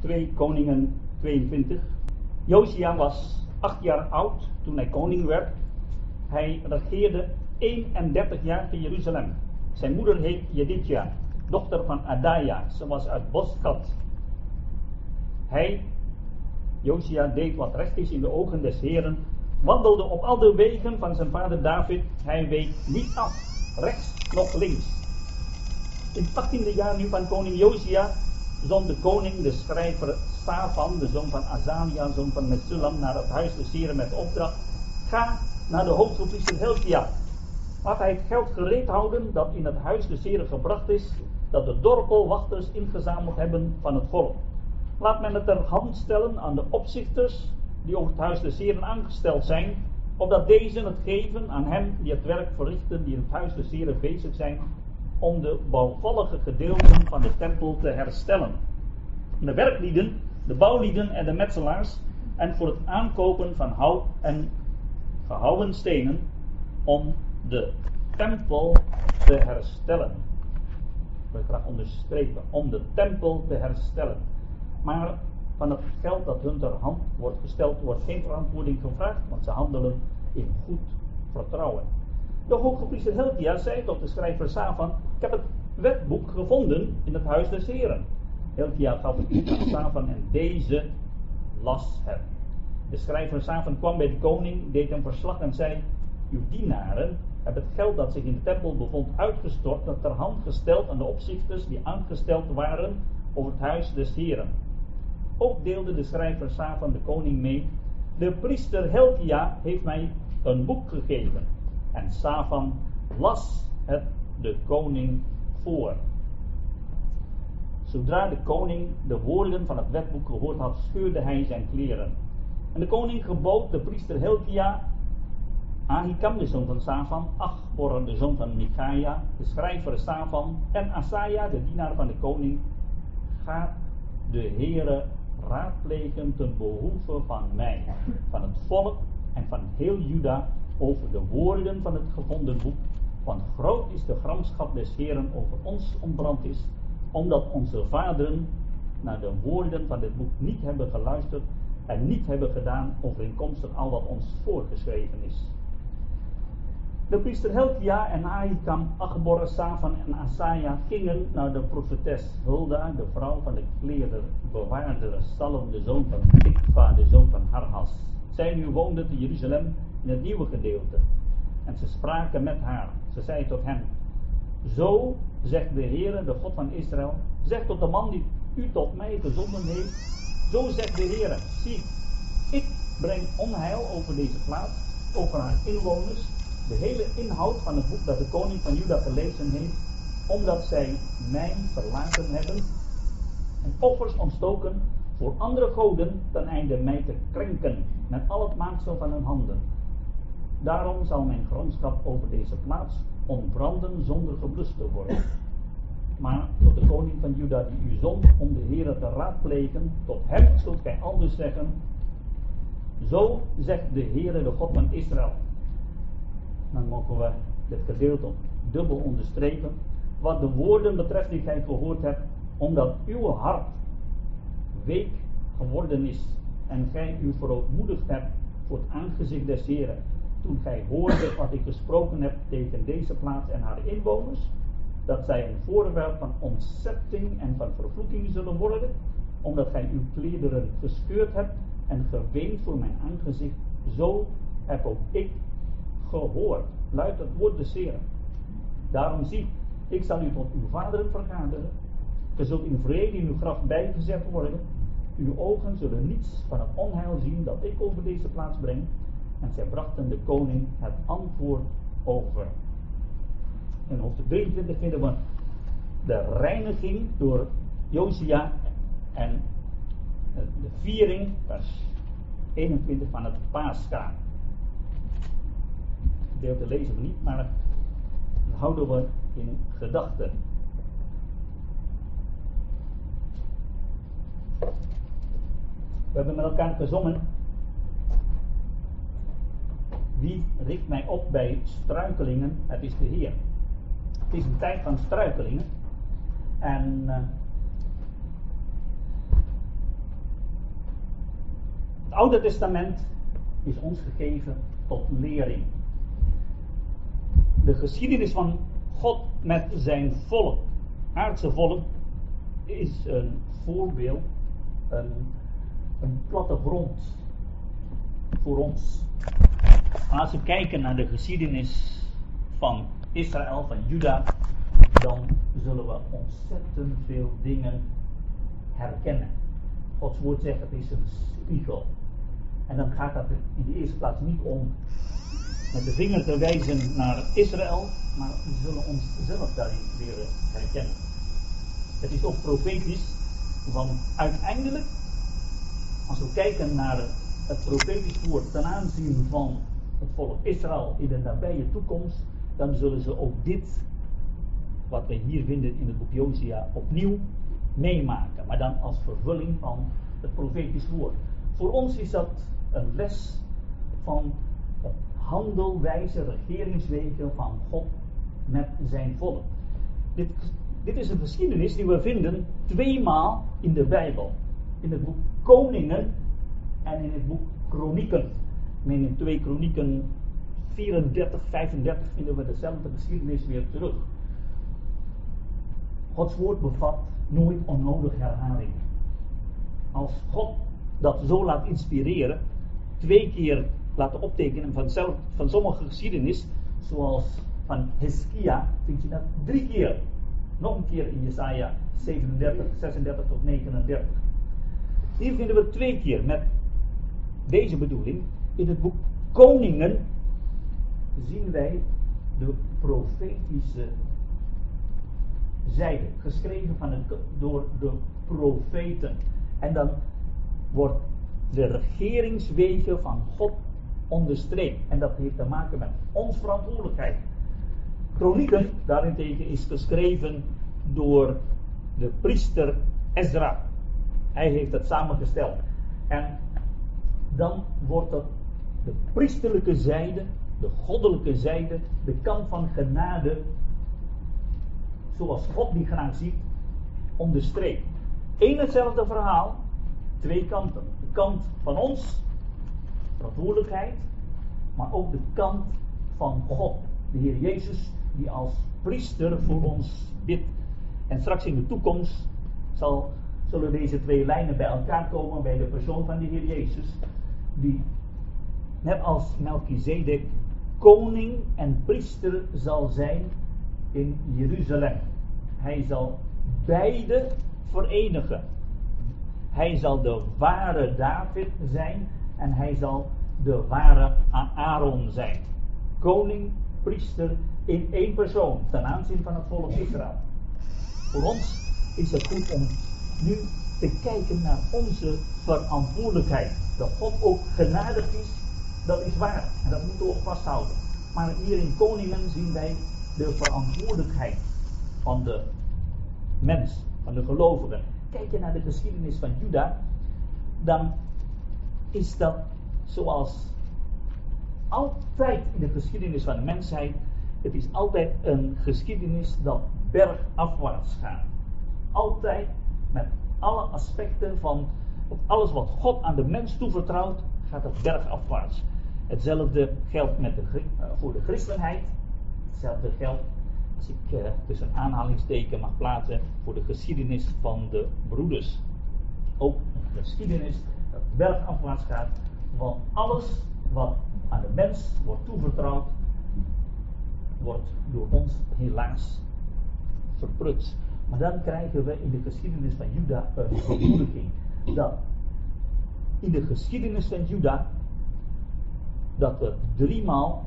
2 Koningen 22. Josia was acht jaar oud toen hij koning werd. Hij regeerde 31 jaar in Jeruzalem. Zijn moeder heet Jedidja, dochter van Adaya. Ze was uit Boskat. Hij, Josia, deed wat recht is in de ogen des Heren, wandelde op al de wegen van zijn vader David. Hij week niet af, rechts noch links. In het 18e jaar nu van koning Josia zond de koning de schrijver Safan, de zoon van Azalia, zoon van Mesulam, naar het huis des Heren met opdracht. Ga naar de hoofdpriester Helkia. Laat hij het geld gereed houden dat in het huis des Heren gebracht is, dat de dorpelwachters ingezameld hebben van het volk. Laat men het ter hand stellen aan de opzichters die over het huis des Heren aangesteld zijn, opdat deze het geven aan hen die het werk verrichten, die in het huis des Heren bezig zijn, om de bouwvallige gedeelten van de tempel te herstellen. De werklieden, de bouwlieden en de metselaars, en voor het aankopen van hout en gehouwen stenen, om de tempel te herstellen. Ik wil graag onderstrepen, om de tempel te herstellen. Maar van het geld dat hun ter hand wordt gesteld, wordt geen verantwoording gevraagd, want ze handelen in goed vertrouwen. De hooggepriester Helkia zei tot de schrijver Safan, ik heb het wetboek gevonden in het huis des heren. Helkia gaf het boek aan Safan en deze las het. De schrijver Safan kwam bij de koning, deed een verslag en zei, uw dienaren hebben het geld dat zich in de tempel bevond uitgestort en ter hand gesteld aan de opzichters die aangesteld waren over het huis des heren. Ook deelde de schrijver Safan de koning mee. De priester Helkia heeft mij een boek gegeven. En Safan las het de koning voor. Zodra de koning de woorden van het wetboek gehoord had, scheurde hij zijn kleren. En de koning gebood de priester Helkia, Ahikam, de zoon van Safan, Achbor, de zoon van Micaiah, de schrijver Safan en Asaja, de dienaar van de koning, gaat de Heere raadplegen ten behoeve van mij, van het volk en van heel Juda over de woorden van het gevonden boek. Want groot is de gramschap des Heren over ons ontbrand is, omdat onze vaderen naar de woorden van dit boek niet hebben geluisterd en niet hebben gedaan overeenkomstig al wat ons voorgeschreven is. De priester Helkia en Ahikam, Achbor, Safan en Asaja gingen naar de profetes Hulda, de vrouw van de kleerder, bewaarder Salom, de zoon van Tikva, de zoon van Harhas. Zij nu woonde te Jeruzalem het nieuwe gedeelte. En ze spraken met haar. Ze zei tot hen, zo zegt de Heere, de God van Israël, zeg tot de man die u tot mij gezonden heeft, zo zegt de Heere, zie, ik breng onheil over deze plaats, over haar inwoners, de hele inhoud van het boek dat de koning van Juda gelezen heeft, omdat zij mij verlaten hebben en offers ontstoken voor andere goden ten einde mij te krenken met al het maaksel van hun handen. Daarom zal mijn gronschap over deze plaats ontbranden zonder geblust te worden. Maar tot de koning van Juda die u zond om de Heer te raadplegen, tot hem zult gij anders zeggen, zo zegt de Heere, de God van Israël. Dan mogen we dit gedeelte dubbel onderstrepen. Wat de woorden betreft die gij gehoord hebt, omdat uw hart week geworden is en gij u verootmoedigd hebt voor het aangezicht des Heren. Toen gij hoorde wat ik gesproken heb tegen deze plaats en haar inwoners, dat zij een voorwerp van ontzetting en van vervloeking zullen worden, omdat gij uw klederen gescheurd hebt en geweend voor mijn aangezicht, zo heb ook ik gehoord, luidt het woord Heren. Daarom zie, ik zal u tot uw vaderen vergaderen, ge zult in vrede in uw graf bijgezet worden, uw ogen zullen niets van het onheil zien dat ik over deze plaats breng. En zij brachten de koning het antwoord over. In hoofdstuk 23 vinden we de reiniging door Josia en de viering, vers 21 van het Pascha. Gedeelte lezen we niet, maar dat houden we in gedachten. We hebben met elkaar gezongen. Wie richt mij op bij struikelingen? Het is de Heer. Het is een tijd van struikelingen. En uh, Oude Testament is ons gegeven tot lering. De geschiedenis van God met zijn volk, aardse volk, is een voorbeeld, een, een plattegrond voor ons. Als we kijken naar de geschiedenis van Israël, van Juda, dan zullen we ontzettend veel dingen herkennen. Gods woord zegt het is een spiegel. En dan gaat het in de eerste plaats niet om met de vinger te wijzen naar Israël, maar we zullen onszelf daarin leren herkennen. Het is ook profetisch, want uiteindelijk, als we kijken naar het profetisch woord ten aanzien van het volk Israël in de nabije toekomst, dan zullen ze ook dit, wat we hier vinden in het boek Josia, opnieuw meemaken. Maar dan als vervulling van het profetisch woord. Voor ons is dat een les van handelwijze, regeringswegen van God met zijn volk. Dit, dit is een geschiedenis die we vinden tweemaal in de Bijbel. In het boek Koningen en in het boek Kronieken. Ik in 2 Kronieken 34, 35 vinden we dezelfde geschiedenis weer terug. Gods woord bevat nooit onnodig herhaling. Als God dat zo laat inspireren, twee keer laten optekenen van, zelf, van sommige geschiedenis, zoals van Hiskia, vind je dat drie keer. Nog een keer in Jesaja 37, 36 tot 39. Hier vinden we twee keer met deze bedoeling. In het boek Koningen zien wij de profetische zijde, geschreven van het, door de profeten. En dan wordt de regeringswegen van God onderstreept. En dat heeft te maken met onze verantwoordelijkheid. Chronieken daarentegen is geschreven door de priester Ezra. Hij heeft het samengesteld. En dan wordt dat de priesterlijke zijde, de goddelijke zijde, de kant van genade, zoals God die graag ziet, onderstreept. Eén hetzelfde verhaal, twee kanten. De kant van ons, verantwoordelijkheid, maar ook de kant van God, de Heer Jezus, die als priester voor ons bidt. En straks in de toekomst zal, zullen deze twee lijnen bij elkaar komen bij de persoon van de Heer Jezus, die net als Melchizedek koning en priester zal zijn in Jeruzalem. Hij zal beide verenigen. Hij zal de ware David zijn en hij zal de ware Aaron zijn. Koning, priester in één persoon ten aanzien van het volk Israël. Voor ons is het goed om nu te kijken naar onze verantwoordelijkheid. Dat God ook genadig is, dat is waar. En dat moeten we ook vasthouden. Maar hier in Koningen zien wij de verantwoordelijkheid van de mens, van de gelovigen. Kijk je naar de geschiedenis van Juda, dan is dat zoals altijd in de geschiedenis van de mensheid, het is altijd een geschiedenis dat bergafwaarts gaat. Altijd met alle aspecten van alles wat God aan de mens toevertrouwt, gaat het bergafwaarts. Hetzelfde geldt met de, uh, voor de christenheid. Hetzelfde geldt, als ik uh, tussen aanhalingsteken mag plaatsen, voor de geschiedenis van de broeders. Ook een geschiedenis dat bergafwaarts gaat, want alles wat aan de mens wordt toevertrouwd, wordt door ons helaas verprutst. Maar dan krijgen we in de geschiedenis van Juda een vermoediging. Dat in de geschiedenis van Juda dat we driemaal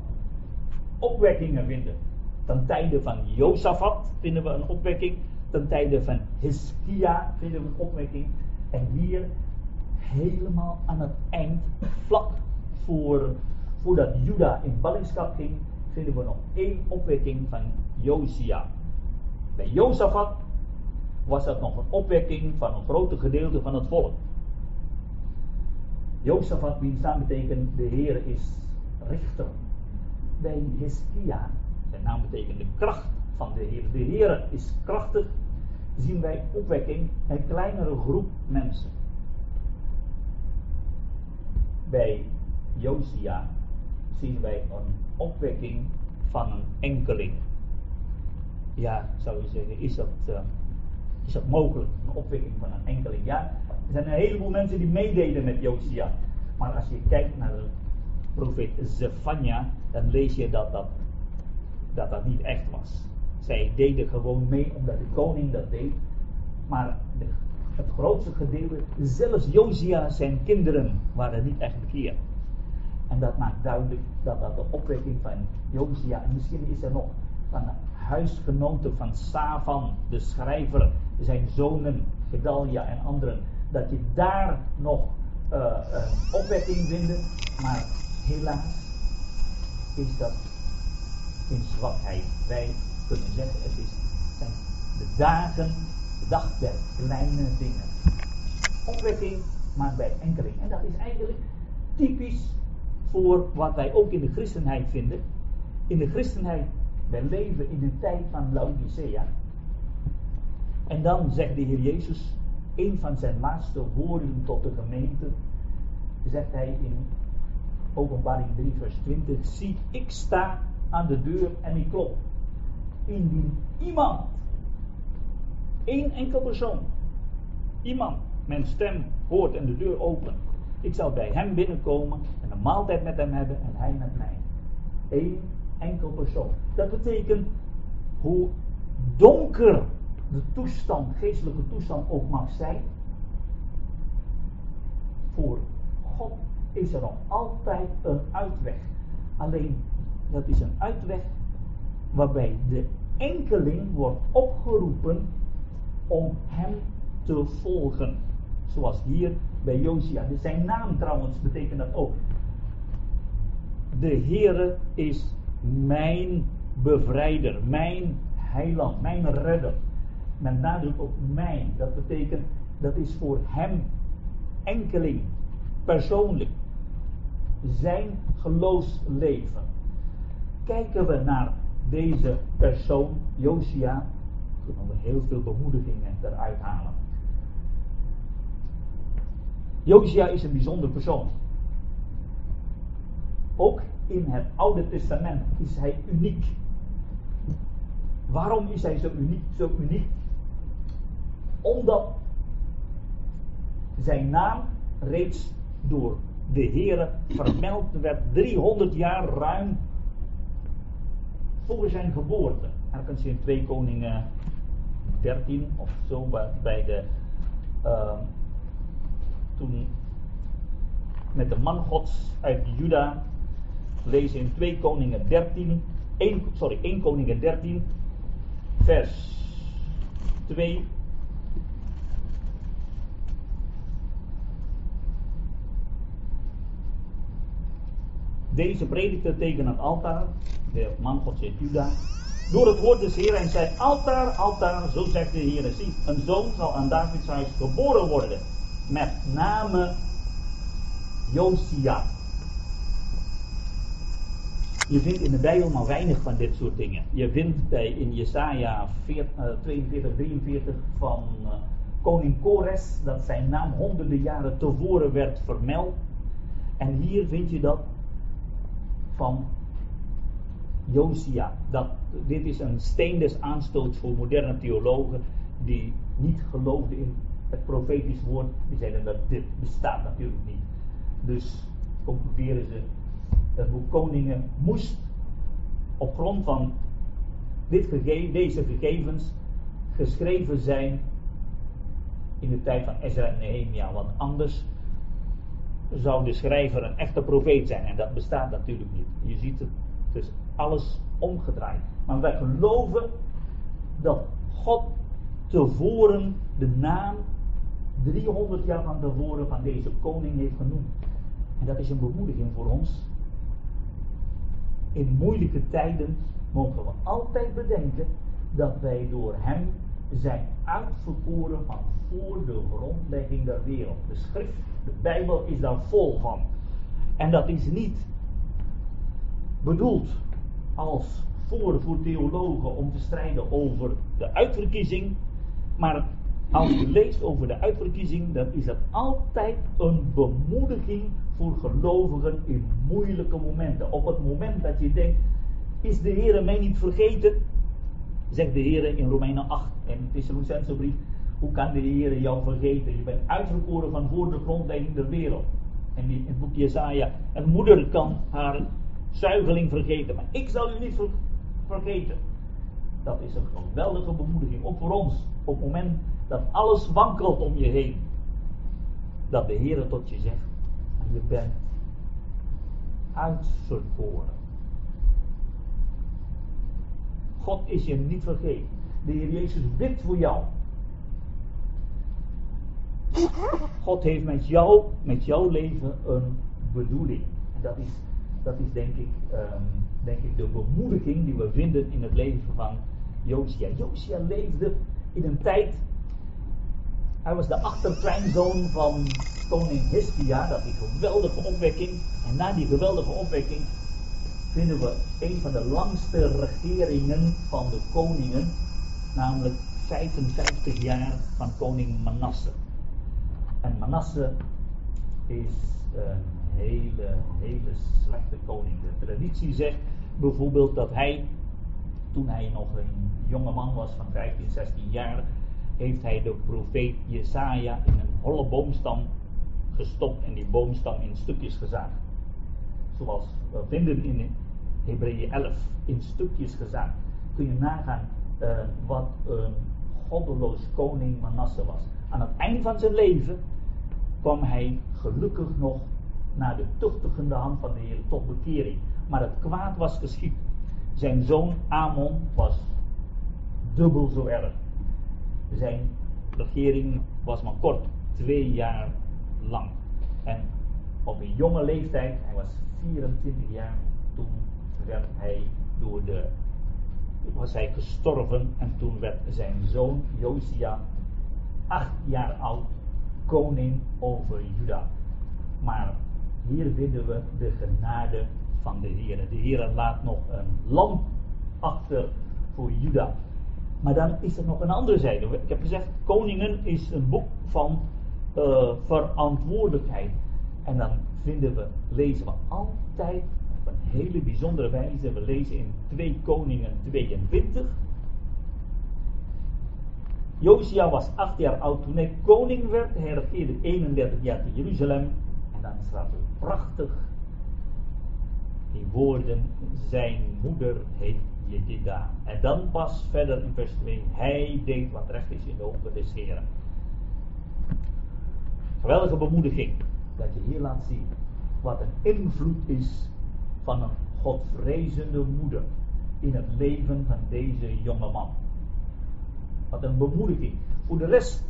opwekkingen vinden. Ten tijde van Jozafat vinden we een opwekking. Ten tijde van Hiskia vinden we een opwekking. En hier helemaal aan het eind, vlak voor, voordat Juda in ballingschap ging, vinden we nog één opwekking van Josia. Bij Jozafat was dat nog een opwekking van een grote gedeelte van het volk. Jozefat, wiens naam betekent de Heer is richter. Bij Hiskia, zijn naam betekent de kracht van de Heer. De Heer is krachtig, zien wij opwekking een kleinere groep mensen. bij Josia zien wij een opwekking van een enkeling. Ja, zou je zeggen, is dat, uh, is dat mogelijk? Een opwekking van een enkeling? Ja, zijn een heleboel mensen die meededen met Josia. Maar als je kijkt naar de profeet Zephania, dan lees je dat dat, dat dat niet echt was. Zij deden gewoon mee omdat de koning dat deed. Maar het grootste gedeelte, zelfs Josia zijn kinderen, waren niet echt bekeerd. En dat maakt duidelijk dat dat de opwekking van Josia, en misschien is er nog van huisgenoten van Savan, de schrijver, zijn zonen, Gedalia en anderen, dat je daar nog uh, uh, opwekking vindt, maar helaas is dat in zwakheid. Wij kunnen zeggen, het is, de dagen, de dag der kleine dingen. Opwekking, maar bij enkeling. En dat is eigenlijk typisch voor wat wij ook in de christenheid vinden. In de christenheid, wij leven in een tijd van Laodicea. En dan zegt de Heer Jezus, een van zijn laatste woorden tot de gemeente, zegt hij in openbaring 3 vers 20, zie ik sta aan de deur en ik klop. Indien iemand, één enkel persoon, iemand mijn stem hoort en de deur opent, ik zal bij hem binnenkomen en een maaltijd met hem hebben en hij met mij. Eén enkel persoon. Dat betekent hoe donker de toestand, geestelijke toestand ook mag zijn. Voor God is er nog altijd een uitweg. Alleen dat is een uitweg waarbij de enkeling wordt opgeroepen om hem te volgen. Zoals hier bij Josia. Zijn naam trouwens betekent dat ook. De Heere is mijn bevrijder, mijn heiland, mijn redder. Met nadruk op mijn. Dat betekent, dat is voor hem enkeling, persoonlijk. Zijn geloofsleven. Kijken we naar deze persoon, Josia, kunnen we heel veel bemoedigingen eruit halen. Josia is een bijzonder persoon. Ook in het Oude Testament is hij uniek. Waarom is hij zo uniek? Zo uniek? Omdat zijn naam reeds door de Heere vermeld werd 300 jaar ruim voor zijn geboorte. Ergens in 2 Koningen 13 of zo bij de uh, toen met de man gods uit Juda lezen in 2 Koningen 13 1, sorry 1 Koningen 13 vers 2 Deze predikte tegen het altaar, de man Gods uit Juda, door het woord des Heer en zei: Altaar, altaar, zo zegt de Heer, zie, een zoon zal aan Davids huis geboren worden, met name Josia. Je vindt in de Bijbel maar weinig van dit soort dingen. Je vindt bij in Jesaja 42, 43 van uh, koning Kores dat zijn naam honderden jaren tevoren werd vermeld. En hier vind je dat van Josia. Dat, dit is een steen des aanstoots voor moderne theologen die niet geloofden in het profetisch woord. Die zeiden dat dit bestaat natuurlijk niet. Dus concluderen ze, het boek Koningen moest op grond van dit deze gegevens geschreven zijn in de tijd van Ezra en Nehemia. Want anders zou de schrijver een echte profeet zijn. En dat bestaat natuurlijk niet. Je ziet het, dus alles omgedraaid. Maar wij geloven dat God tevoren de naam 300 jaar van tevoren van deze koning heeft genoemd. En dat is een bemoediging voor ons. In moeilijke tijden mogen we altijd bedenken dat wij door hem zijn uitverkoren van voor de grondlegging der wereld. De schrift, de Bijbel is daar vol van. En dat is niet bedoeld als voor voor theologen om te strijden over de uitverkiezing, maar als je leest over de uitverkiezing, dan is dat altijd een bemoediging voor gelovigen in moeilijke momenten. Op het moment dat je denkt, is de Heer mij niet vergeten? Zegt de Heer in Romeinen 8 en Thessalonicense brief, hoe kan de Heer jou vergeten? Je bent uitverkoren van voor de grondlegging der wereld. En in het boek Jesaja, een moeder kan haar zuigeling vergeten, maar ik zal u niet vergeten. Dat is een geweldige bemoediging, ook voor ons, op het moment dat alles wankelt om je heen. Dat de Heer tot je zegt, je bent uitverkoren. God is je niet vergeten. De Heer Jezus bidt voor jou. God heeft met jou, met jouw leven een bedoeling. Dat is, dat is denk, ik, um, denk ik de bemoediging die we vinden in het leven van Josia. Josia leefde in een tijd. Hij was de achterkleinzoon van koning Hiskia, dat die geweldige opwekking. En na die geweldige opwekking vinden we een van de langste regeringen van de koningen, namelijk 55 jaar van koning Manasse. En Manasse is een hele, hele slechte koning. De traditie zegt bijvoorbeeld dat hij, toen hij nog een jonge man was van 15, 16 jaar, heeft hij de profeet Jesaja in een holle boomstam gestopt en die boomstam in stukjes gezaagd. Zoals we vinden in Hebreeën 11, in stukjes gezaagd. Kun je nagaan uh, wat een goddeloos koning Manasse was. Aan het eind van zijn leven kwam hij gelukkig nog naar de tuchtigende hand van de Heer tot bekering. Maar het kwaad was geschied. Zijn zoon Amon was dubbel zo erg. Zijn regering was maar kort, twee jaar lang. En op een jonge leeftijd, hij was 24 jaar, werd hij door de, was hij gestorven en toen werd zijn zoon Josia, acht jaar oud, koning over Juda. Maar hier vinden we de genade van de Heer. De Heer laat nog een land achter voor Juda. Maar dan is er nog een andere zijde. Ik heb gezegd, Koningen is een boek van uh, verantwoordelijkheid. En dan vinden we, lezen we altijd hele bijzondere wijze. We lezen in 2 Koningen 22. Josia was acht jaar oud toen hij koning werd. Hij regeerde 31 jaar te Jeruzalem. En dan staat er prachtig die woorden. Zijn moeder heet Jedida. En dan pas verder in vers 2. Hij deed wat recht is in de ogen des Heren. Geweldige bemoediging. Dat je hier laat zien wat een invloed is van een godvrezende moeder in het leven van deze jonge man. Wat een bemoediging. Voor de rest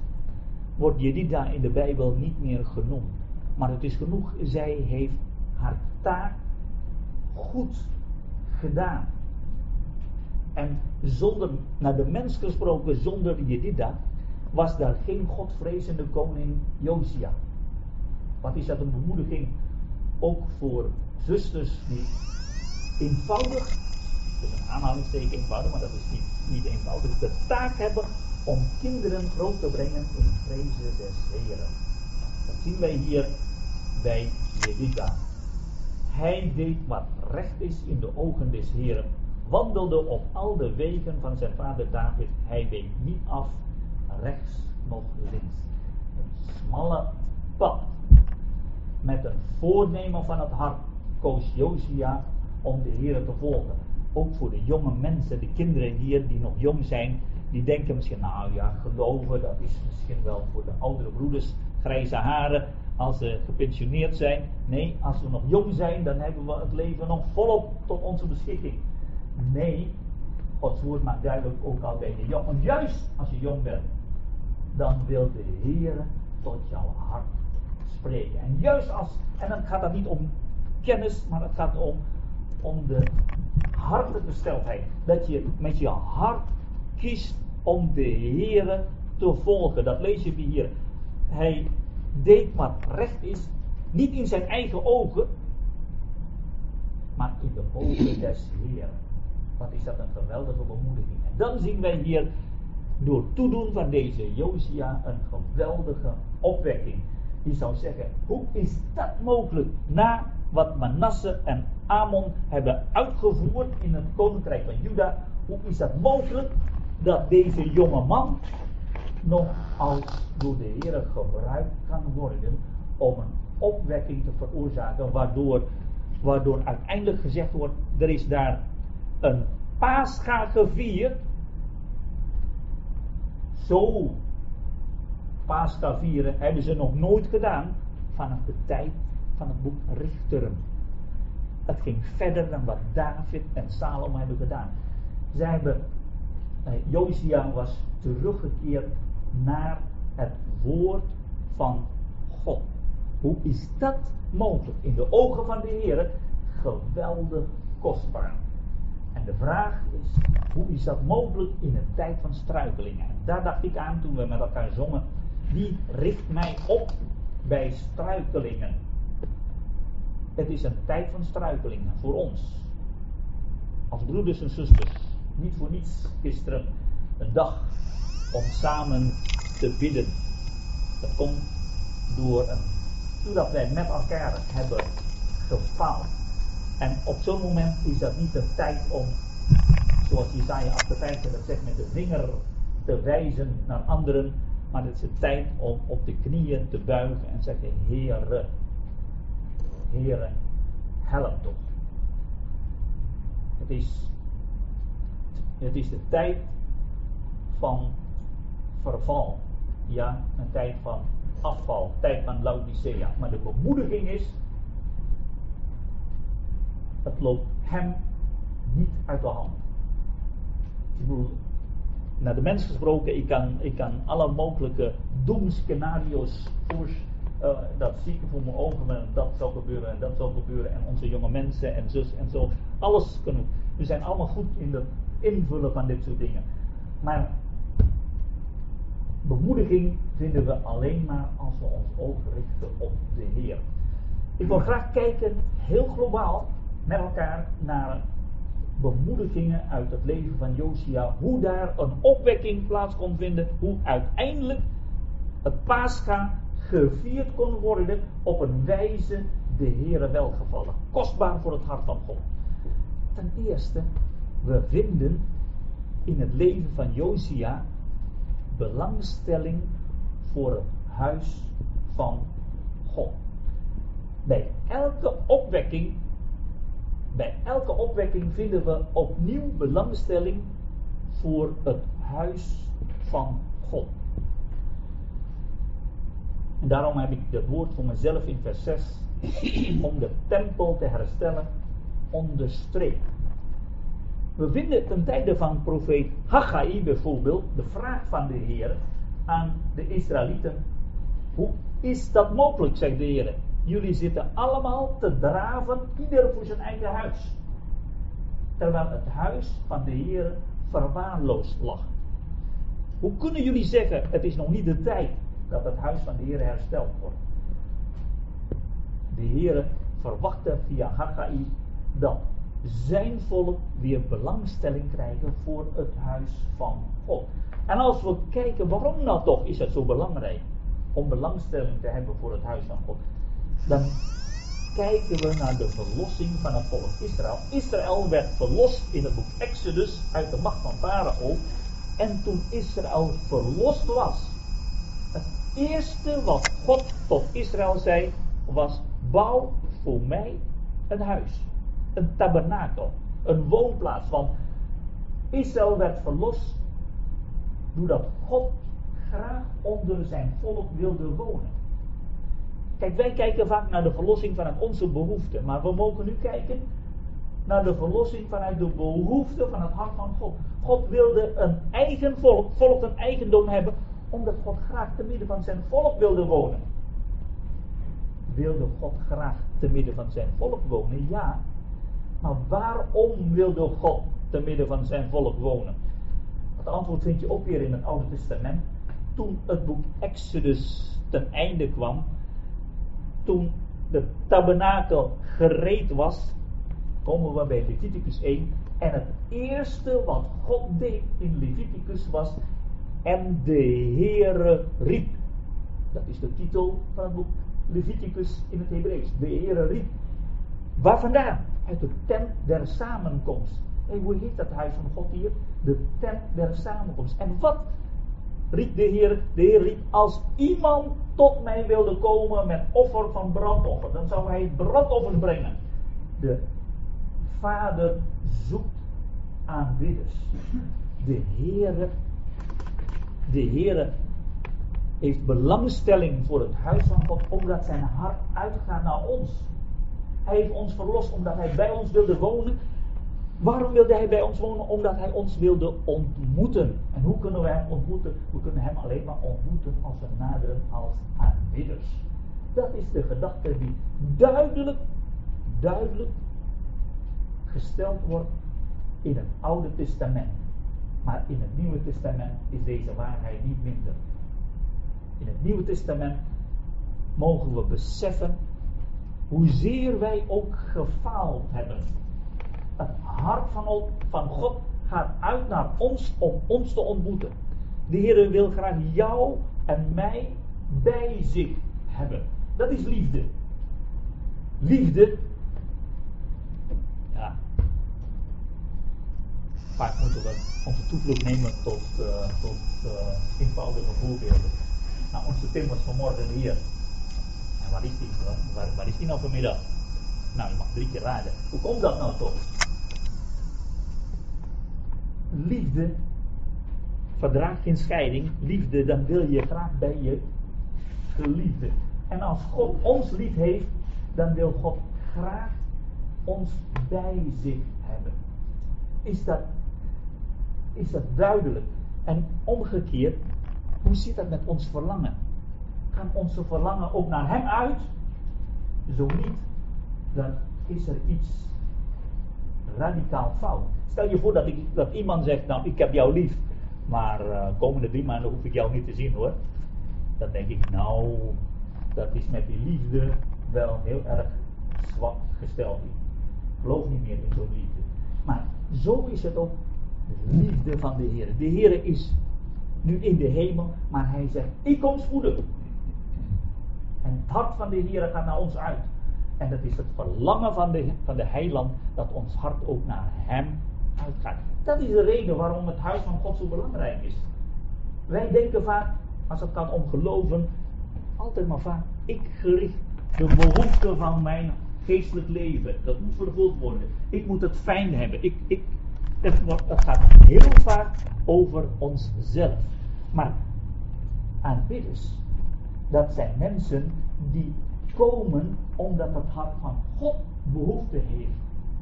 wordt Jedida in de Bijbel niet meer genoemd. Maar het is genoeg, zij heeft haar taak goed gedaan. En zonder, naar de mens gesproken, zonder Jedida, was daar geen godvrezende koning Josia. Wat is dat een bemoediging ook voor zusters die eenvoudig, is een aanhalingsteken eenvoudig, maar dat is niet, niet eenvoudig, de taak hebben om kinderen groot te brengen in vrezen des Heren. Dat zien wij hier bij Jedida. Hij deed wat recht is in de ogen des Heren, wandelde op al de wegen van zijn vader David. Hij week niet af, rechts nog links. Een smalle pad. Met een voornemen van het hart koos Josia om de Heer te volgen. Ook voor de jonge mensen, de kinderen hier die nog jong zijn, die denken misschien, nou ja, geloven, dat is misschien wel voor de oudere broeders, grijze haren, als ze gepensioneerd zijn. Nee, als we nog jong zijn, dan hebben we het leven nog volop tot onze beschikking. Nee, Gods woord maakt duidelijk ook al bij de jong. Want juist als je jong bent, dan wil de Heer tot jouw hart spreken. En juist als, en dan gaat het niet om kennis, maar het gaat om, om de hartengesteldheid. Dat je met je hart kiest om de Heer te volgen. Dat lees je hier. Hij deed wat recht is, niet in zijn eigen ogen, maar in de ogen des Heeren. Wat is dat een geweldige bemoediging. En dan zien wij hier door toedoen van deze Josia een geweldige opwekking. Die zou zeggen, hoe is dat mogelijk na wat Manasse en Amon hebben uitgevoerd in het koninkrijk van Juda? Hoe is dat mogelijk dat deze jonge man nog als door de Heer gebruikt kan worden om een opwekking te veroorzaken, waardoor, waardoor uiteindelijk gezegd wordt, er is daar een paascha gevierd. Zo paascha vieren hebben ze nog nooit gedaan vanaf de tijd het boek Richteren. Het ging verder dan wat David en Salomo hebben gedaan. Zij hebben, eh, was teruggekeerd naar het woord van God. Hoe is dat mogelijk? In de ogen van de Heer geweldig kostbaar. En de vraag is, hoe is dat mogelijk in een tijd van struikelingen? En daar dacht ik aan toen we met elkaar zongen. Wie richt mij op bij struikelingen? Het is een tijd van struikelingen voor ons. Als broeders en zusters. Niet voor niets gisteren een dag om samen te bidden. Dat komt door een, doordat wij met elkaar hebben gefaald. En op zo'n moment is dat niet de tijd om, zoals Jesaja 58 dat zegt, met de vinger te wijzen naar anderen. Maar het is de tijd om op de knieën te buigen en zeggen, Heere, Heere, help toch. Het is, het is de tijd van verval. Ja, een tijd van afval, tijd van Laodicea. Maar de bemoediging is, het loopt hem niet uit de hand. Ik bedoel, naar de mens gesproken, ik kan, ik kan alle mogelijke doemscenario's voor, uh, dat zie ik voor mijn ogen, en dat zou gebeuren en dat zou gebeuren, en onze jonge mensen en zus en zo. Alles kunnen. We zijn allemaal goed in het invullen van dit soort dingen. Maar bemoediging vinden we alleen maar als we ons oog richten op de Heer. Ik wil graag kijken, heel globaal, met elkaar naar bemoedigingen uit het leven van Josia. Hoe daar een opwekking plaats kon vinden. Hoe uiteindelijk het Pascha gevierd kon worden op een wijze de Heere welgevallen. Kostbaar voor het hart van God. Ten eerste, we vinden in het leven van Josia belangstelling voor het huis van God. Bij elke opwekking, bij elke opwekking vinden we opnieuw belangstelling voor het huis van God. En daarom heb ik het woord voor mezelf in vers 6 om de tempel te herstellen onderstreept. We vinden ten tijde van profeet Haggai bijvoorbeeld de vraag van de Heer aan de Israëlieten. Hoe is dat mogelijk, zegt de Heer. Jullie zitten allemaal te draven, ieder voor zijn eigen huis. Terwijl het huis van de Heer verwaarloosd lag. Hoe kunnen jullie zeggen, het is nog niet de tijd dat het huis van de Heer hersteld wordt? De Heer verwachtte via Haggai dat zijn volk weer belangstelling krijgen voor het huis van God. En als we kijken waarom nou toch is het zo belangrijk om belangstelling te hebben voor het huis van God, dan kijken we naar de verlossing van het volk Israël. Israël werd verlost in het boek Exodus uit de macht van Farao. En toen Israël verlost was, eerste wat God tot Israël zei was: bouw voor mij een huis een tabernakel, een woonplaats. Want Israël werd verlost doordat God graag onder zijn volk wilde wonen. Kijk, wij kijken vaak naar de verlossing vanuit onze behoeften, maar we mogen nu kijken naar de verlossing vanuit de behoeften van het hart van God. God wilde een eigen volk, volk een eigendom hebben, omdat God graag te midden van zijn volk wilde wonen. Wilde God graag te midden van zijn volk wonen? Ja, maar waarom wilde God te midden van zijn volk wonen? Het antwoord vind je ook weer in het Oude Testament. Toen het boek Exodus ten einde kwam, toen de tabernakel gereed was, komen we bij Leviticus 1. En het eerste wat God deed in Leviticus was En de Heere riep. Dat is de titel van het boek Leviticus in het Hebreeuws. De Heere riep. Waar vandaan? Uit de tent der samenkomst. En hoe heet dat huis van God hier? De tent der samenkomst. En wat riep de Heer? De Heer riep, als iemand tot mij wilde komen met offer van brandoffer, dan zou hij brandoffers brengen. De Vader zoekt aanbidders. De Heere, de Heere heeft belangstelling voor het huis van God, omdat zijn hart uitgaat naar ons. Hij heeft ons verlost omdat hij bij ons wilde wonen. Waarom wilde hij bij ons wonen? Omdat hij ons wilde ontmoeten. En hoe kunnen we hem ontmoeten? We kunnen hem alleen maar ontmoeten als we naderen als aanbidders. Dat is de gedachte die duidelijk, duidelijk gesteld wordt in het Oude Testament. Maar in het Nieuwe Testament is deze waarheid niet minder. In het Nieuwe Testament mogen we beseffen hoezeer wij ook gefaald hebben. Het hart van, God gaat uit naar ons om ons te ontmoeten. De Heer wil graag jou en mij bij zich hebben. Dat is liefde. Liefde. Vaak moeten we onze toevlucht nemen tot, uh, tot uh, eenvoudige voorbeelden. Nou, onze Tim was vanmorgen hier waar is die? Waar, waar is die nou vanmiddag? Nou, je mag drie keer raden. Hoe komt dat nou toch? Liefde verdraagt geen scheiding. Liefde, dan wil je graag bij je geliefde. En als God ons lief heeft, dan wil God graag ons bij zich hebben. Is dat, is dat duidelijk? En omgekeerd, hoe zit dat met ons verlangen? gaan onze verlangen ook naar Hem uit? Zo niet, dan is er iets radicaal fout. Stel je voor dat, iemand zegt, nou ik heb jou lief, maar uh, komende drie maanden hoef ik jou niet te zien hoor. Dan denk ik, nou, dat is met die liefde wel heel erg zwak gesteld. Ik geloof niet meer in zo'n liefde. Maar zo is het ook de liefde van de Heer. De Heer is nu in de hemel, maar hij zegt, ik kom spoedig. En het hart van de Heer gaat naar ons uit. En dat is het verlangen van de, van de heiland dat ons hart ook naar hem uitgaat. Dat is de reden waarom het huis van God zo belangrijk is. Wij denken vaak, als het gaat om geloven, altijd maar vaak, ik gericht de behoeften van mijn geestelijk leven. Dat moet vervuld worden. Ik moet het fijn hebben. Ik, ik, het, gaat heel vaak over onszelf. Maar aanbidders dat zijn mensen die komen omdat het hart van God behoefte heeft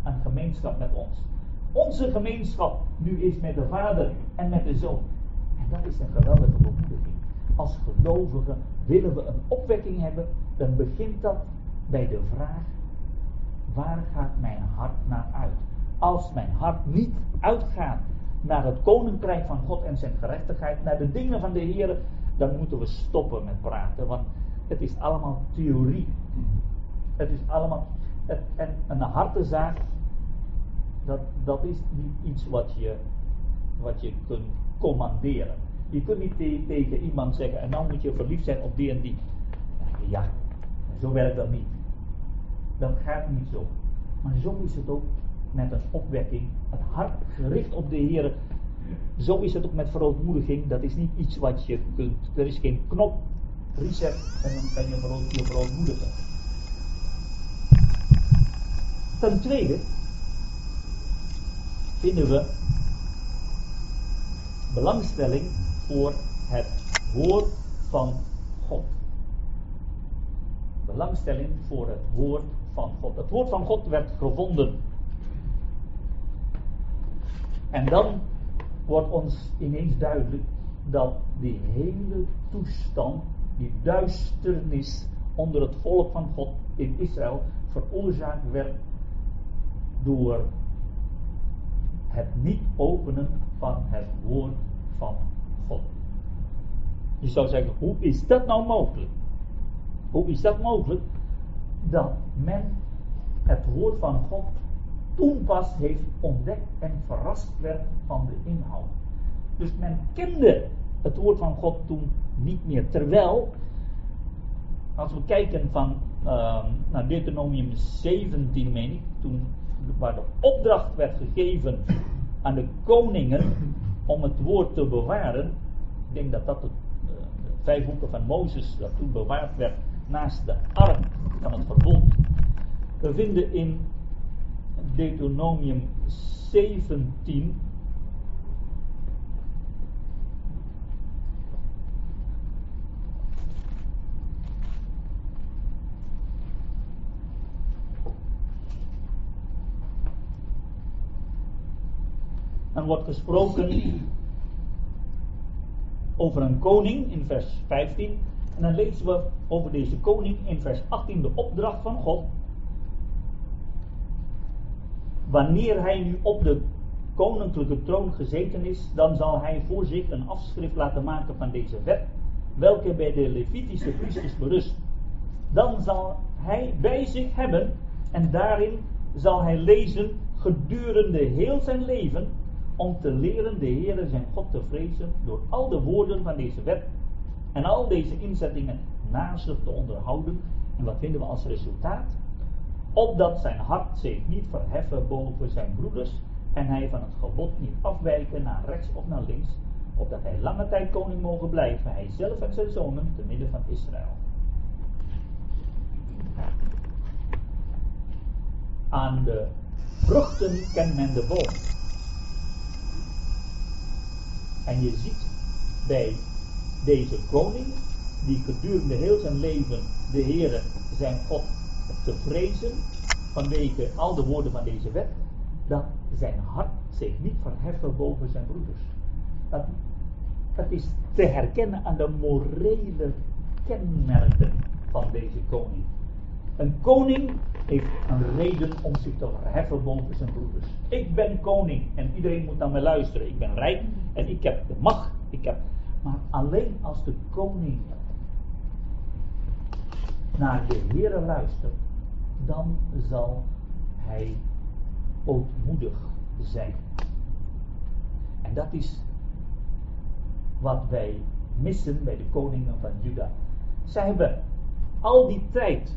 aan gemeenschap met ons. Onze gemeenschap nu is met de Vader en met de Zoon. En dat is een geweldige bemoediging. Als gelovigen willen we een opwekking hebben, dan begint dat bij de vraag: waar gaat mijn hart naar uit? Als mijn hart niet uitgaat naar het koninkrijk van God en zijn gerechtigheid, naar de dingen van de Heer, dan moeten we stoppen met praten. Want het is allemaal theorie. Het is allemaal. Het, en een hartenzaak, dat, dat is niet iets wat je, wat je kunt commanderen. Je kunt niet tegen iemand zeggen, en dan moet je verliefd zijn op die en die. Ja, zo werkt dat niet. Dat gaat niet zo. Maar zo is het ook met een opwekking. Het hart gericht op de Heer zo is het ook met verootmoediging. Dat is niet iets wat je kunt. Er is geen knop, reset en dan kan je je verootmoedigen. Ten tweede vinden we belangstelling voor het woord van God. Belangstelling voor het woord van God. Het woord van God werd gevonden. En dan wordt ons ineens duidelijk dat die hele toestand, die duisternis onder het volk van God in Israël veroorzaakt werd door het niet openen van het woord van God. Je zou zeggen, hoe is dat nou mogelijk? Hoe is dat mogelijk dat men het woord van God toen pas heeft ontdekt en verrast werd van de inhoud. Dus men kende het woord van God toen niet meer. Terwijl, als we kijken van uh, naar Deuteronomium 17, meen ik, toen, waar de opdracht werd gegeven aan de koningen om het woord te bewaren. Ik denk dat dat het, uh, de vijf boeken van Mozes, dat toen bewaard werd naast de arm van het verbond. We vinden in Deuteronomium 17 dan wordt gesproken over een koning in vers 15. En dan lezen we over deze koning in vers 18 de opdracht van God. Wanneer hij nu op de koninklijke troon gezeten is, dan zal hij voor zich een afschrift laten maken van deze wet, welke bij de Levitische priesters berust. Dan zal hij bij zich hebben en daarin zal hij lezen gedurende heel zijn leven om te leren de Heere zijn God te vrezen door al de woorden van deze wet en al deze inzettingen naast zich te onderhouden. En wat vinden we als resultaat? Opdat zijn hart zich niet verheffen boven zijn broeders en hij van het gebod niet afwijken naar rechts of naar links, opdat hij lange tijd koning mogen blijven, hij zelf en zijn zonen, te midden van Israël. Aan de vruchten kent men de boom. En je ziet bij deze koning, die gedurende heel zijn leven de Heere zijn God te vrezen, vanwege al de woorden van deze wet, dat zijn hart zich niet verheffen boven zijn broeders. Dat, dat is te herkennen aan de morele kenmerken van deze koning. Een koning heeft een reden om zich te verheffen boven zijn broeders. Ik ben koning en iedereen moet naar mij luisteren. Ik ben rijk en ik heb de macht. Ik heb... Maar alleen als de koning naar de Heer luistert, dan zal hij ootmoedig zijn. En dat is wat wij missen bij de koningen van Juda. Zij hebben al die tijd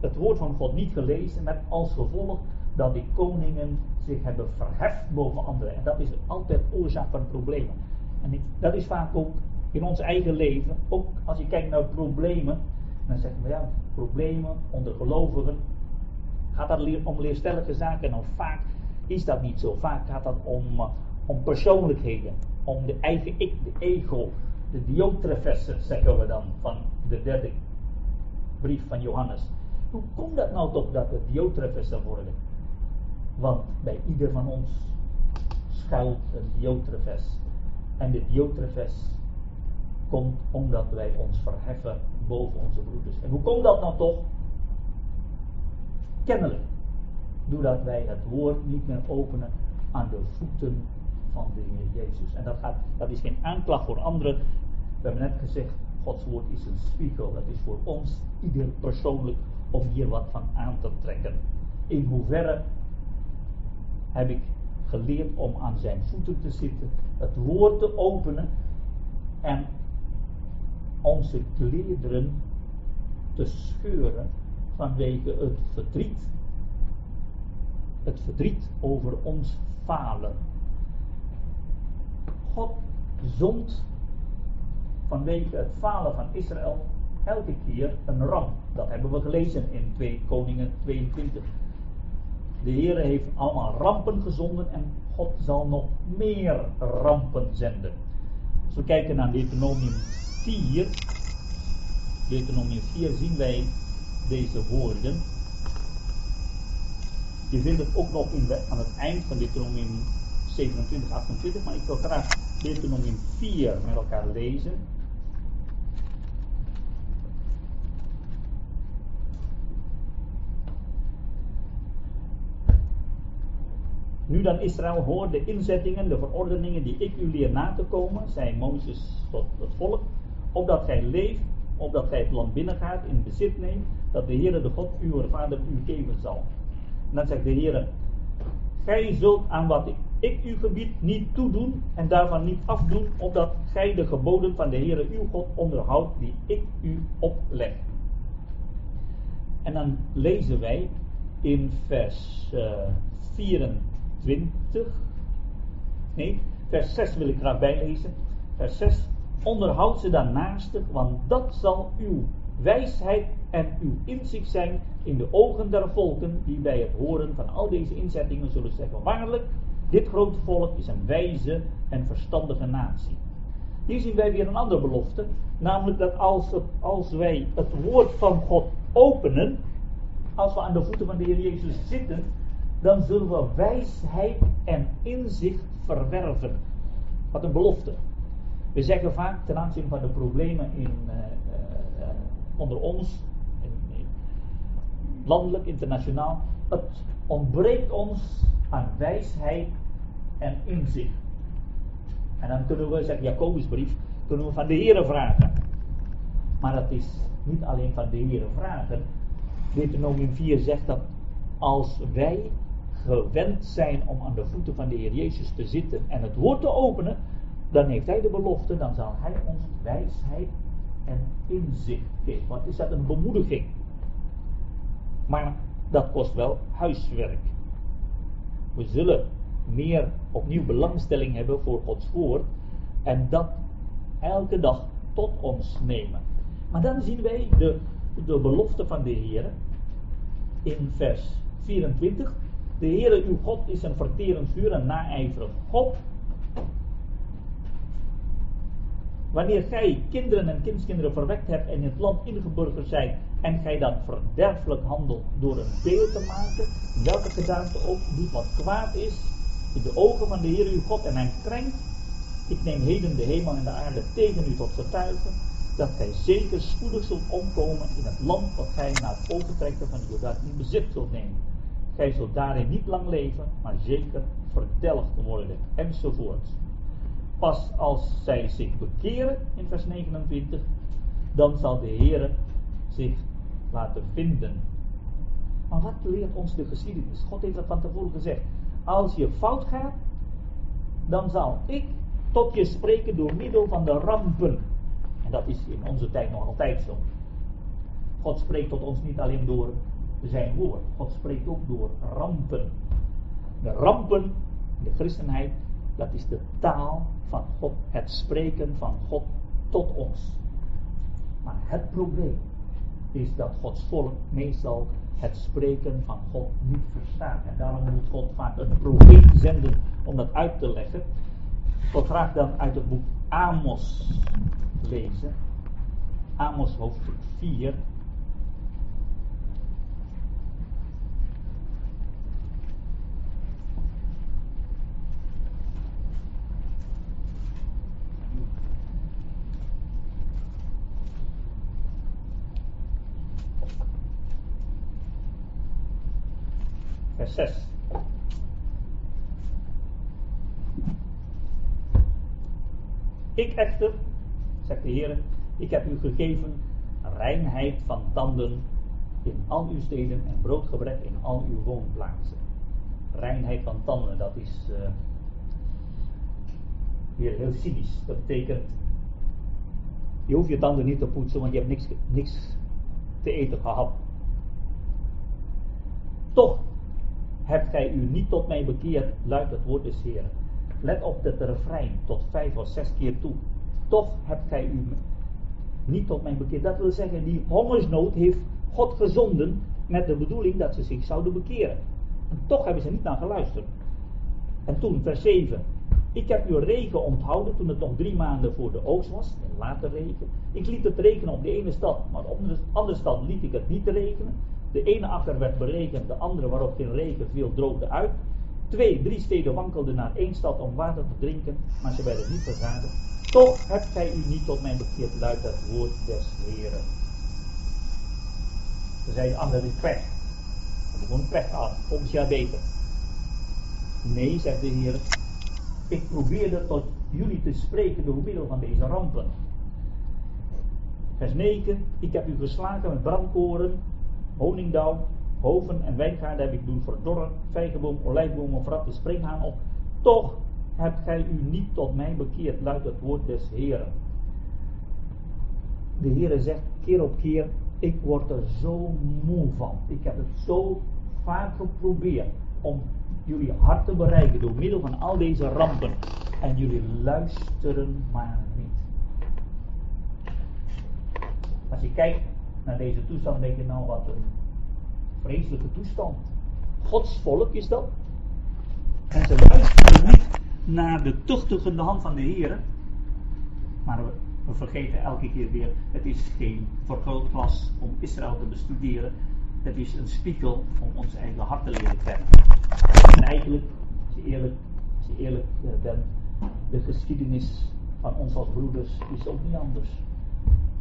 het woord van God niet gelezen met als gevolg dat die koningen zich hebben verheft boven anderen. En dat is altijd oorzaak van problemen. En dat is vaak ook in ons eigen leven, ook als je kijkt naar problemen, dan zeggen we ja, problemen onder gelovigen, gaat dat om leerstellige zaken. Nou, vaak is dat niet zo. Vaak gaat dat om, uh, om persoonlijkheden, om de eigen ik, de ego, de diotrefessen, zeggen we dan, van de derde brief van Johannes. Hoe komt dat nou toch dat het diotrefessen worden? Want bij ieder van ons schuilt een diotrefes. En de diotrefes komt omdat wij ons verheffen boven onze broeders. En hoe komt dat nou toch? Kennelijk. Doordat wij het woord niet meer openen aan de voeten van de Heer Jezus. En dat, gaat, dat is geen aanklacht voor anderen. We hebben net gezegd, Gods woord is een spiegel. Dat is voor ons, ieder persoonlijk, om hier wat van aan te trekken. In hoeverre heb ik geleerd om aan zijn voeten te zitten, het woord te openen en onze klederen te scheuren vanwege het verdriet. Het verdriet over ons falen. God zond vanwege het falen van Israël elke keer een ramp. Dat hebben we gelezen in 2 Koningen 22. De Heer heeft allemaal rampen gezonden en God zal nog meer rampen zenden. Als we kijken naar Deuteronomium 4, Deuteronomium 4 zien wij deze woorden. Je vindt het ook nog in aan het eind van Deuteronomium 27, 28, maar ik wil graag Deuteronomium 4 met elkaar lezen. Nu dan Israël hoort de inzettingen, de verordeningen die ik u leer na te komen, zei Mozes tot het volk, opdat gij leeft, opdat gij het land binnengaat, in bezit neemt, dat de Heere de God uw vader u geven zal. En dan zegt de Heere, gij zult aan wat ik, ik uw gebied niet toedoen en daarvan niet afdoen, opdat gij de geboden van de Heere uw God onderhoudt, die ik u opleg. En dan lezen wij in vers uh, eh, 24, nee, vers 6 wil ik graag bijlezen. Vers 6, onderhoud ze dan naastig, want dat zal uw wijsheid en uw inzicht zijn in de ogen der volken, die bij het horen van al deze inzettingen zullen zeggen, waarlijk, dit grote volk is een wijze en verstandige natie. Hier zien wij weer een andere belofte, namelijk dat als, als wij het woord van God openen, als we aan de voeten van de Heer Jezus zitten, dan zullen we wijsheid en inzicht verwerven. Wat een belofte. We zeggen vaak ten aanzien van de problemen in, uh, uh, onder ons, landelijk, internationaal, het ontbreekt ons aan wijsheid en inzicht. En dan kunnen we, zegt Jacobusbrief, kunnen we van de Heer vragen. Maar dat is niet alleen van de Heer vragen. Deuteronomium 4 zegt dat als wij gewend zijn om aan de voeten van de Heer Jezus te zitten en het woord te openen, dan heeft Hij de belofte, dan zal Hij ons wijsheid en inzicht geven. Wat is dat een bemoediging? Maar dat kost wel huiswerk. We zullen meer opnieuw belangstelling hebben voor Gods woord en dat elke dag tot ons nemen. Maar dan zien wij de, de belofte van de Heer in vers 24. De Heere uw God is een verterend vuur en naijverig God. Wanneer gij kinderen en kindskinderen verwekt hebt en in het land ingeburgerd zijt en gij dan verderfelijk handelt door een beeld te maken, welke gedaante ook niet wat kwaad is, in de ogen van de Heer uw God en hij krenkt, ik neem heden de hemel en de aarde tegen u tot getuige, dat gij zeker spoedig zult omkomen in het land dat gij na het overtrekken van de Jordaan in bezit zult nemen. Gij zult daarin niet lang leven, maar zeker verdelgd worden, enzovoort. Pas als zij zich bekeren, in vers 29, dan zal de Heer zich laten vinden. Maar wat leert ons de geschiedenis? God heeft dat van tevoren gezegd. Als je fout gaat, dan zal ik tot je spreken door middel van de rampen. En dat is in onze tijd nog altijd zo. God spreekt tot ons niet alleen door zijn woord. God spreekt ook door rampen. De rampen in de christenheid, dat is de taal het spreken van God tot ons. Maar het probleem is dat Gods volk meestal het spreken van God niet verstaat. En daarom moet God vaak een profeet zenden om dat uit te leggen. Ik graag dan uit het boek Amos lezen. Amos hoofdstuk 4. Vers 6. Ik echter, zegt de Heer, ik heb u gegeven reinheid van tanden in al uw steden en broodgebrek in al uw woonplaatsen. Reinheid van tanden, dat is uh, weer heel cynisch. Dat betekent, je hoeft je tanden niet te poetsen, want je hebt niks, niks te eten gehad. Toch hebt gij u niet tot mij bekeerd, luidt het woord des Heeren. Let op het refrein tot vijf of zes keer toe. Toch hebt gij u niet tot mij bekeerd. Dat wil zeggen, die hongersnood heeft God gezonden met de bedoeling dat ze zich zouden bekeren. En toch hebben ze niet naar geluisterd. En toen, vers 7. Ik heb uw regen onthouden toen het nog drie maanden voor de oogst was, later regen. Ik liet het regenen op de ene stad, maar op de andere stad liet ik het niet regenen. De ene akker werd berekend, de andere waarop geen regen viel droogde uit. Twee, drie steden wankelden naar één stad om water te drinken, maar ze werden niet verzadigd. Toch hebt gij u niet tot mij bekeerd, luidt het woord des Heren. Ze zeiden, ah, dat is pech. Hebben gewoon pech gehad, volgend jaar beter. Nee, zegt de Heer, ik probeerde tot jullie te spreken door middel van deze rampen. Vers 9, ik heb u geslagen met brandkoren honingdauw, hoven en wijngaarden heb ik doen verdorren, vijgenboom, olijfboom of de springhaan op. toch hebt gij u niet tot mij bekeerd, luidt het woord des Heren. De Heere zegt keer op keer, ik word er zo moe van. Ik heb het zo vaak geprobeerd om jullie hart te bereiken door middel van al deze rampen. En jullie luisteren maar niet. Als je kijkt naar deze toestand, denk je nou wat een vreselijke toestand. Gods volk is dat. En ze luisteren niet naar de tuchtigende hand van de Heer. Maar we, vergeten elke keer weer, het is geen vergrootglas om Israël te bestuderen. Het is een spiegel om ons eigen hart te leren kennen. En eigenlijk, je eerlijk, als je eerlijk eh, bent, de geschiedenis van ons als broeders is ook niet anders.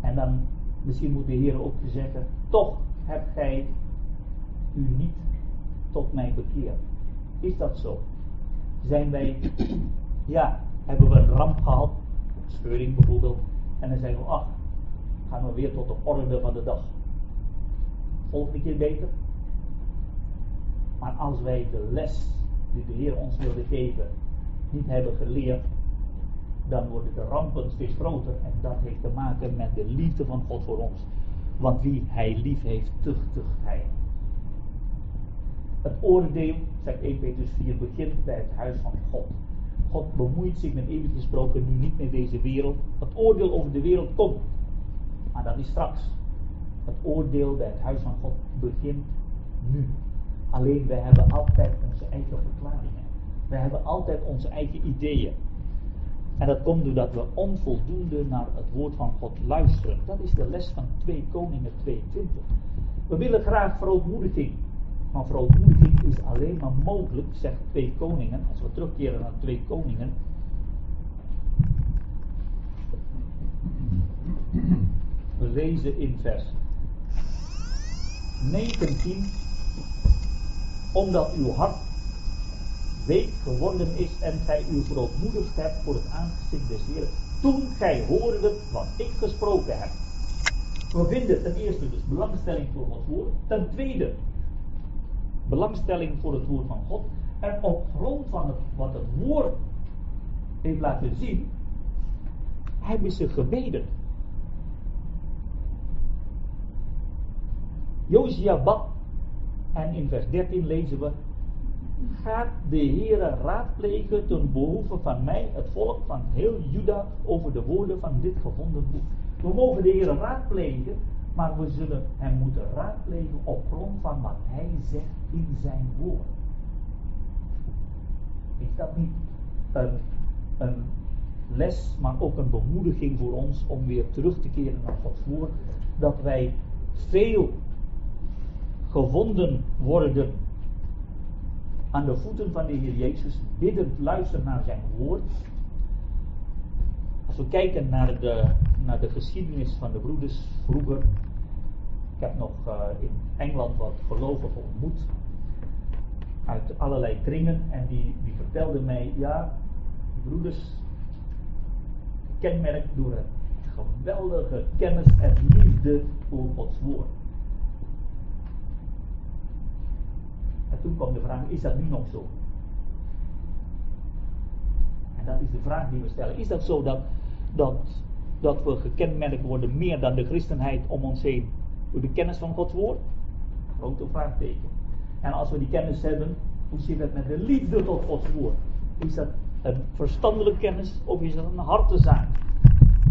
En dan misschien moet de Heer ook zeggen, toch hebt gij u niet tot mij bekeerd. Is dat zo? Zijn wij, ja, hebben we een ramp gehad, scheuring bijvoorbeeld, en dan zeggen we, ach, gaan we weer tot de orde van de dag. Volgende keer beter. Maar als wij de les die de Heer ons wilde geven, niet hebben geleerd, dan worden de rampen steeds groter. En dat heeft te maken met de liefde van God voor ons. Want wie hij lief heeft, tuchtigt hij. Het oordeel, zegt 1 Petrus 4, begint bij het huis van God. God bemoeit zich met eeuwig gesproken nu niet met deze wereld. Het oordeel over de wereld komt. Maar dat is straks. Het oordeel bij het huis van God begint nu. Alleen wij hebben altijd onze eigen verklaringen. Wij hebben altijd onze eigen ideeën. En dat komt doordat we onvoldoende naar het woord van God luisteren. Dat is de les van 2 Koningen 22. We willen graag verootmoediging. Maar verootmoediging is alleen maar mogelijk, zegt 2 Koningen. Als we terugkeren naar 2 Koningen. We lezen in vers 19. Omdat uw hart week geworden is en gij u verootmoedigd hebt voor het aangezicht des Heeren. Toen gij hoorde wat ik gesproken heb. We vinden ten eerste dus belangstelling voor Gods woord. Ten tweede belangstelling voor het woord van God. En op grond van het, wat het woord heeft laten zien, hebben ze gebeden. Josia bad en in vers 13 lezen we gaat de Heere raadplegen ten behoeve van mij, het volk van heel Juda, over de woorden van dit gevonden boek. We mogen de Heere raadplegen, maar we zullen hem moeten raadplegen op grond van wat hij zegt in zijn woord. Is dat niet een, een les, maar ook een bemoediging voor ons om weer terug te keren naar Gods woord? Dat wij veel gevonden worden aan de voeten van de Heer Jezus, biddend luisteren naar zijn woord. Als we kijken naar de, naar de geschiedenis van de broeders vroeger. Ik heb nog uh, in Engeland wat gelovigen ontmoet. Uit allerlei kringen. En die, die vertelden mij, ja, broeders, kenmerk door een geweldige kennis en liefde voor Gods woord. En toen kwam de vraag, is dat nu nog zo? En dat is de vraag die we stellen. Is dat zo dat, dat, dat we gekenmerkt worden meer dan de christenheid om ons heen door de kennis van Gods woord? Grote vraagteken. En als we die kennis hebben, hoe zit het met de liefde tot Gods woord? Is dat een verstandelijke kennis of is dat een hartezaak?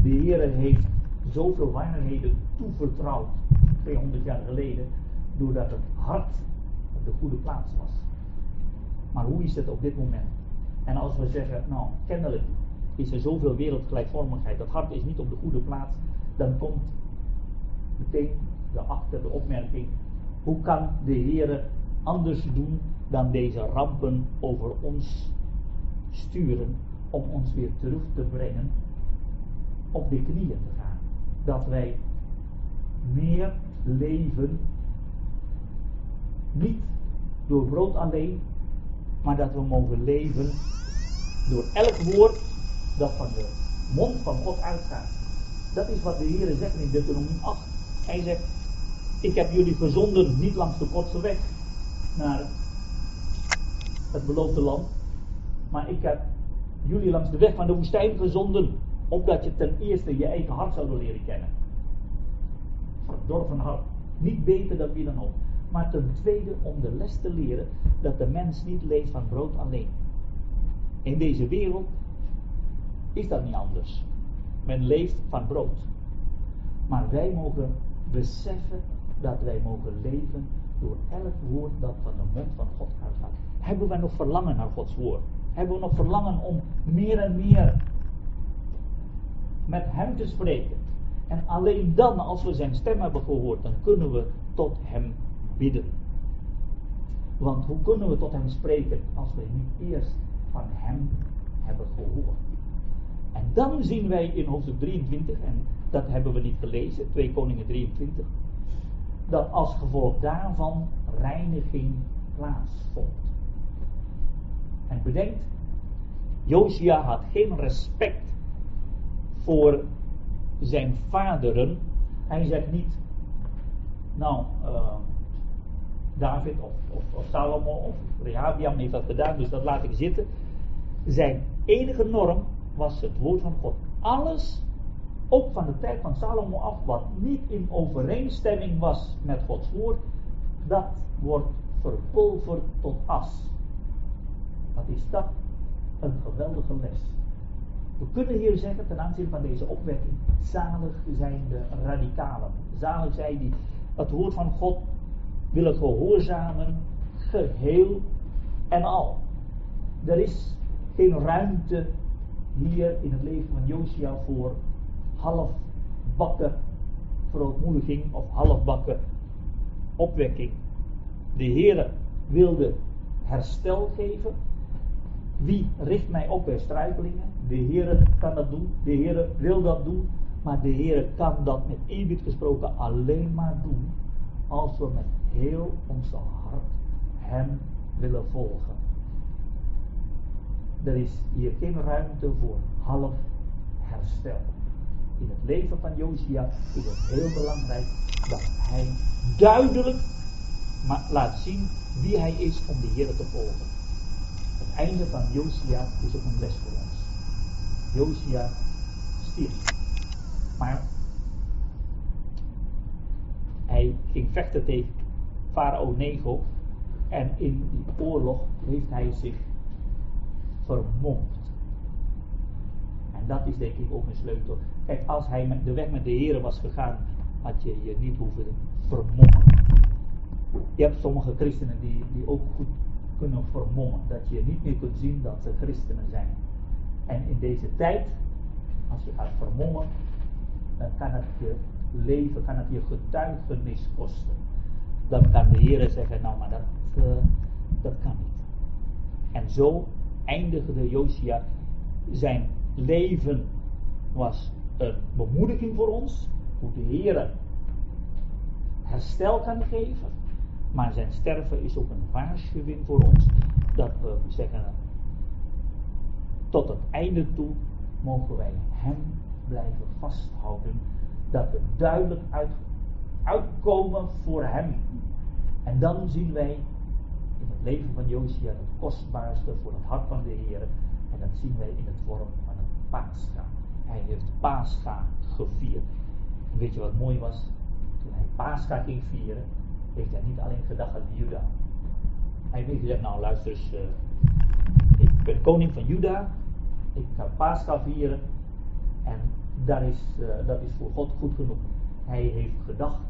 De Heer heeft zoveel waarheden toevertrouwd, 200 jaar geleden, doordat het hart de goede plaats was. Maar hoe is het op dit moment? En als we zeggen, nou, kennelijk is er zoveel wereldgelijkvormigheid, dat hart is niet op de goede plaats, dan komt meteen daarachter de opmerking, hoe kan de Heer anders doen dan deze rampen over ons sturen, om ons weer terug te brengen op de knieën te gaan. Dat wij meer leven niet door brood alleen, maar dat we mogen leven door elk woord dat van de mond van God uitgaat. Dat is wat de Heer zegt in Deuteronomie 8. Hij zegt, ik heb jullie gezonden niet langs de kortste weg naar het beloofde land, maar ik heb jullie langs de weg van de woestijn gezonden, opdat je ten eerste je eigen hart zouden leren kennen. Verdorven hart. Niet beter dan wie dan ook. Maar ten tweede om de les te leren dat de mens niet leeft van brood alleen. In deze wereld is dat niet anders. Men leeft van brood. Maar wij mogen beseffen dat wij mogen leven door elk woord dat van de mond van God uitgaat. Hebben wij nog verlangen naar Gods woord? Hebben we nog verlangen om meer en meer met Hem te spreken? En alleen dan, als we Zijn stem hebben gehoord, dan kunnen we tot Hem bidden. Want hoe kunnen we tot Hem spreken als we niet eerst van Hem hebben gehoord? En dan zien wij in hoofdstuk 23, en dat hebben we niet gelezen, 2 Koningen 23, dat als gevolg daarvan reiniging plaatsvond. En bedenkt, Josia had geen respect voor zijn vaderen. Hij zegt niet, nou, uh, David of, of, of, Salomo of Rehabiam heeft dat gedaan, dus dat laat ik zitten. Zijn enige norm was het woord van God. Alles, ook van de tijd van Salomo af, wat niet in overeenstemming was met Gods woord, dat wordt verpulverd tot as. Wat is dat? Een geweldige les. We kunnen hier zeggen ten aanzien van deze opwekking, zalig zijn de radicalen. Zalig zijn die het woord van God willen gehoorzamen, geheel en al. Er is geen ruimte hier in het leven van Josia voor halfbakken verootmoediging of halfbakken opwekking. De Heer wilde herstel geven. Wie richt mij op bij struikelingen? De Heer kan dat doen. De Heer wil dat doen. Maar de Heer kan dat met eerbied gesproken alleen maar doen als we met heel onze hart Hem willen volgen. Er is hier geen ruimte voor half herstel. In het leven van Josia is het heel belangrijk dat hij duidelijk laat zien wie hij is om de Heer te volgen. Het einde van Josia is ook een les voor ons. Josia stierf. Maar hij ging vechten tegen Farao Nego. En in die oorlog heeft hij zich vermomd. En dat is denk ik ook een sleutel. Kijk, als hij met de weg met de Heer was gegaan, had je je niet hoeven vermommen. Je hebt sommige christenen die, die ook goed kunnen vermommen. Dat je niet meer kunt zien dat ze christenen zijn. En in deze tijd, als je gaat vermommen, dan kan het je leven, kan het je getuigenis kosten. Dan kan de Heer zeggen, nou maar dat, uh, dat kan niet. En zo eindigde Josia zijn leven was een bemoediging voor ons, hoe de Heer herstel kan geven. Maar zijn sterven is ook een waarschuwing voor ons dat we zeggen, tot het einde toe mogen wij Hem blijven vasthouden. Dat we duidelijk uit, uitkomen voor Hem. En dan zien wij in het leven van Josia het kostbaarste voor het hart van de Heer. En dat zien wij in het vorm van een Pascha. Hij heeft Pascha gevierd. En weet je wat mooi was? Toen hij Pascha ging vieren, heeft hij niet alleen gedacht aan Juda. Hij heeft gezegd, nou luister eens, uh, ik ben koning van Juda, ik ga Pascha vieren en dat is, uh, dat is voor God goed genoeg. Hij heeft gedacht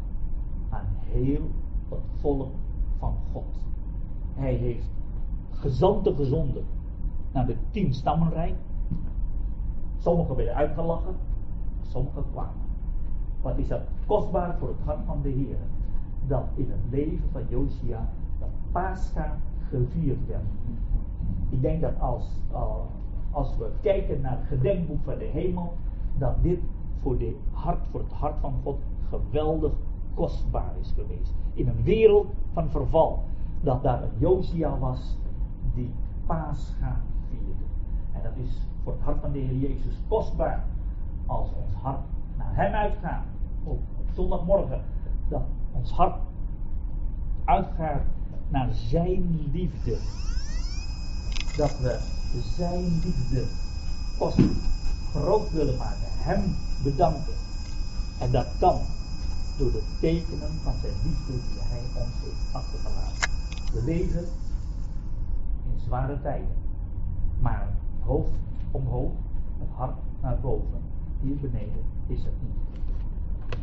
aan heel het volk van God. Hij heeft gezanten gezonden naar de tien stammenrijk. Sommigen werden uitgelachen, sommigen kwamen. Wat is dat kostbaar voor het hart van de Heer? Dat in het leven van Josia dat Pascha gevierd werd. Ik denk dat als, uh, als we kijken naar het gedenkboek van de hemel, dat dit voor, de hart, voor het hart van God geweldig kostbaar is geweest. In een wereld van verval. Dat daar een Josia was die Pascha vierde. En dat is voor het hart van de Heer Jezus kostbaar. Als ons hart naar Hem uitgaat. Op, zondagmorgen. Dat ons hart uitgaat naar Zijn liefde. Dat we zijn liefde pas groot willen maken, hem bedanken. En dat kan door de tekenen van zijn liefde die hij ons heeft achtergelaten. We leven in zware tijden, maar hoofd omhoog, het hart naar boven, hier beneden is het niet.